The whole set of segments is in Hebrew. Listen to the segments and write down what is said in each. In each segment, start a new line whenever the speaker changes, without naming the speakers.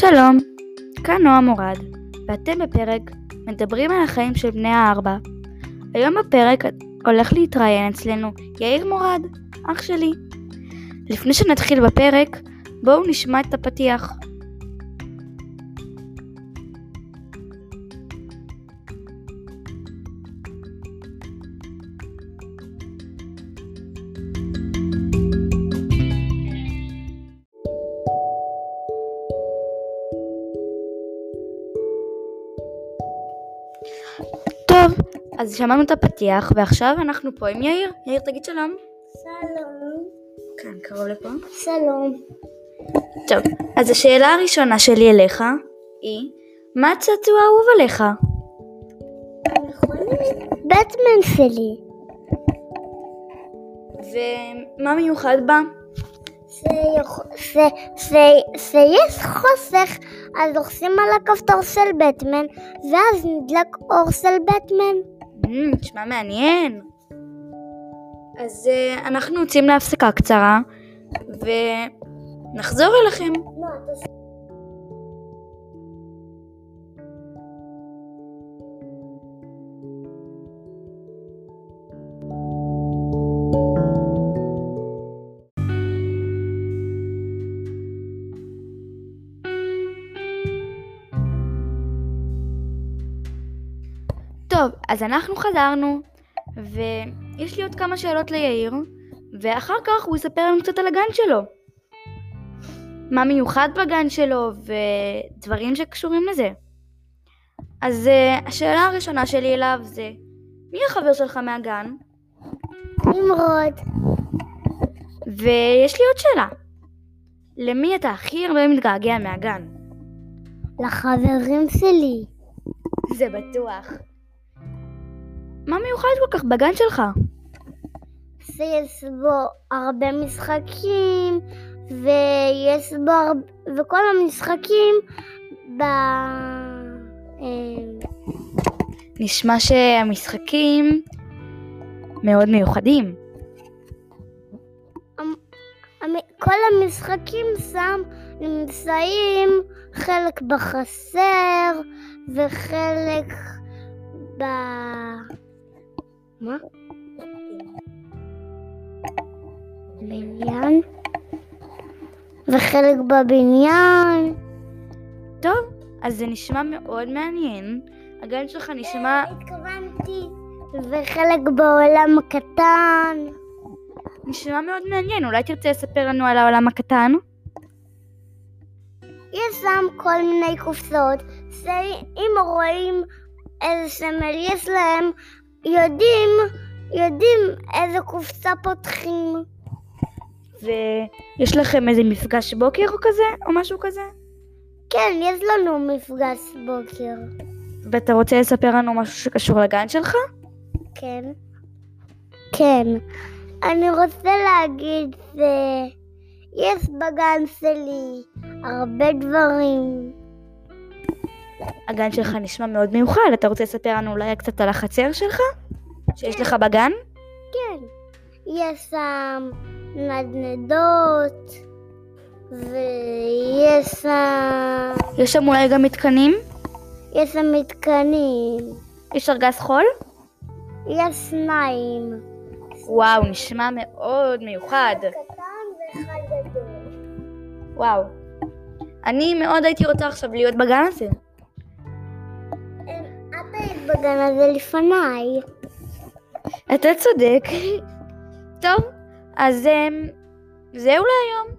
שלום, כאן נועה מורד, ואתם בפרק מדברים על החיים של בני הארבע. היום בפרק הולך להתראיין אצלנו יאיר מורד, אח שלי. לפני שנתחיל בפרק, בואו נשמע את הפתיח. טוב, אז שמענו את הפתיח, ועכשיו אנחנו פה עם יאיר. יאיר, תגיד שלום.
שלום.
כן, קרוב לפה.
שלום.
טוב, אז השאלה הראשונה שלי אליך היא, מה הצעצוע האהוב עליך?
בטמן שלי.
ומה מיוחד בה?
שיש חוסך, אז לוחצים על הכפתור של בטמן, ואז נדלק אור של בטמן.
אמ, נשמע מעניין. אז uh, אנחנו יוצאים להפסקה קצרה, ונחזור אליכם. טוב, אז אנחנו חזרנו, ויש לי עוד כמה שאלות ליאיר, ואחר כך הוא יספר לנו קצת על הגן שלו. מה מיוחד בגן שלו, ודברים שקשורים לזה. אז uh, השאלה הראשונה שלי אליו זה, מי החבר שלך מהגן?
נמרוד.
ויש לי עוד שאלה. למי אתה הכי הרבה מתגעגע מהגן?
לחברים שלי.
זה בטוח. מה מיוחד כל כך בגן שלך?
שיש בו הרבה משחקים, ויש בו הרבה... וכל המשחקים ב... אה,
נשמע שהמשחקים מאוד מיוחדים.
כל המשחקים שם נמצאים חלק בחסר וחלק ב... מה? בניין וחלק בבניין.
טוב, אז זה נשמע מאוד מעניין. הגן שלך נשמע...
התכוונתי וחלק בעולם הקטן.
נשמע מאוד מעניין. אולי תרצה לספר לנו על העולם הקטן?
יש שם כל מיני קופסאות שאם רואים איזה סמל יש להם, יודעים, יודעים איזה קופסה פותחים.
ויש לכם איזה מפגש בוקר או כזה? או משהו כזה?
כן, יש לנו מפגש בוקר.
ואתה רוצה לספר לנו משהו שקשור לגן שלך?
כן. כן. אני רוצה להגיד שיש בגן שלי הרבה דברים.
הגן שלך נשמע מאוד מיוחד. אתה רוצה לספר לנו אולי קצת על החצר שלך? שיש לך בגן?
כן. יש שם נדנדות, ויש שם...
יש שם אולי גם מתקנים?
יש שם מתקנים.
יש ארגז חול?
יש שניים.
וואו, נשמע מאוד מיוחד.
קטן ואחד גדול.
וואו. אני מאוד הייתי רוצה עכשיו להיות בגן הזה.
בגן הזה לפניי.
אתה צודק. טוב, אז אמ, זהו להיום.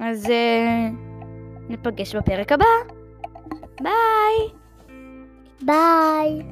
אז אה, ניפגש בפרק הבא. ביי.
ביי.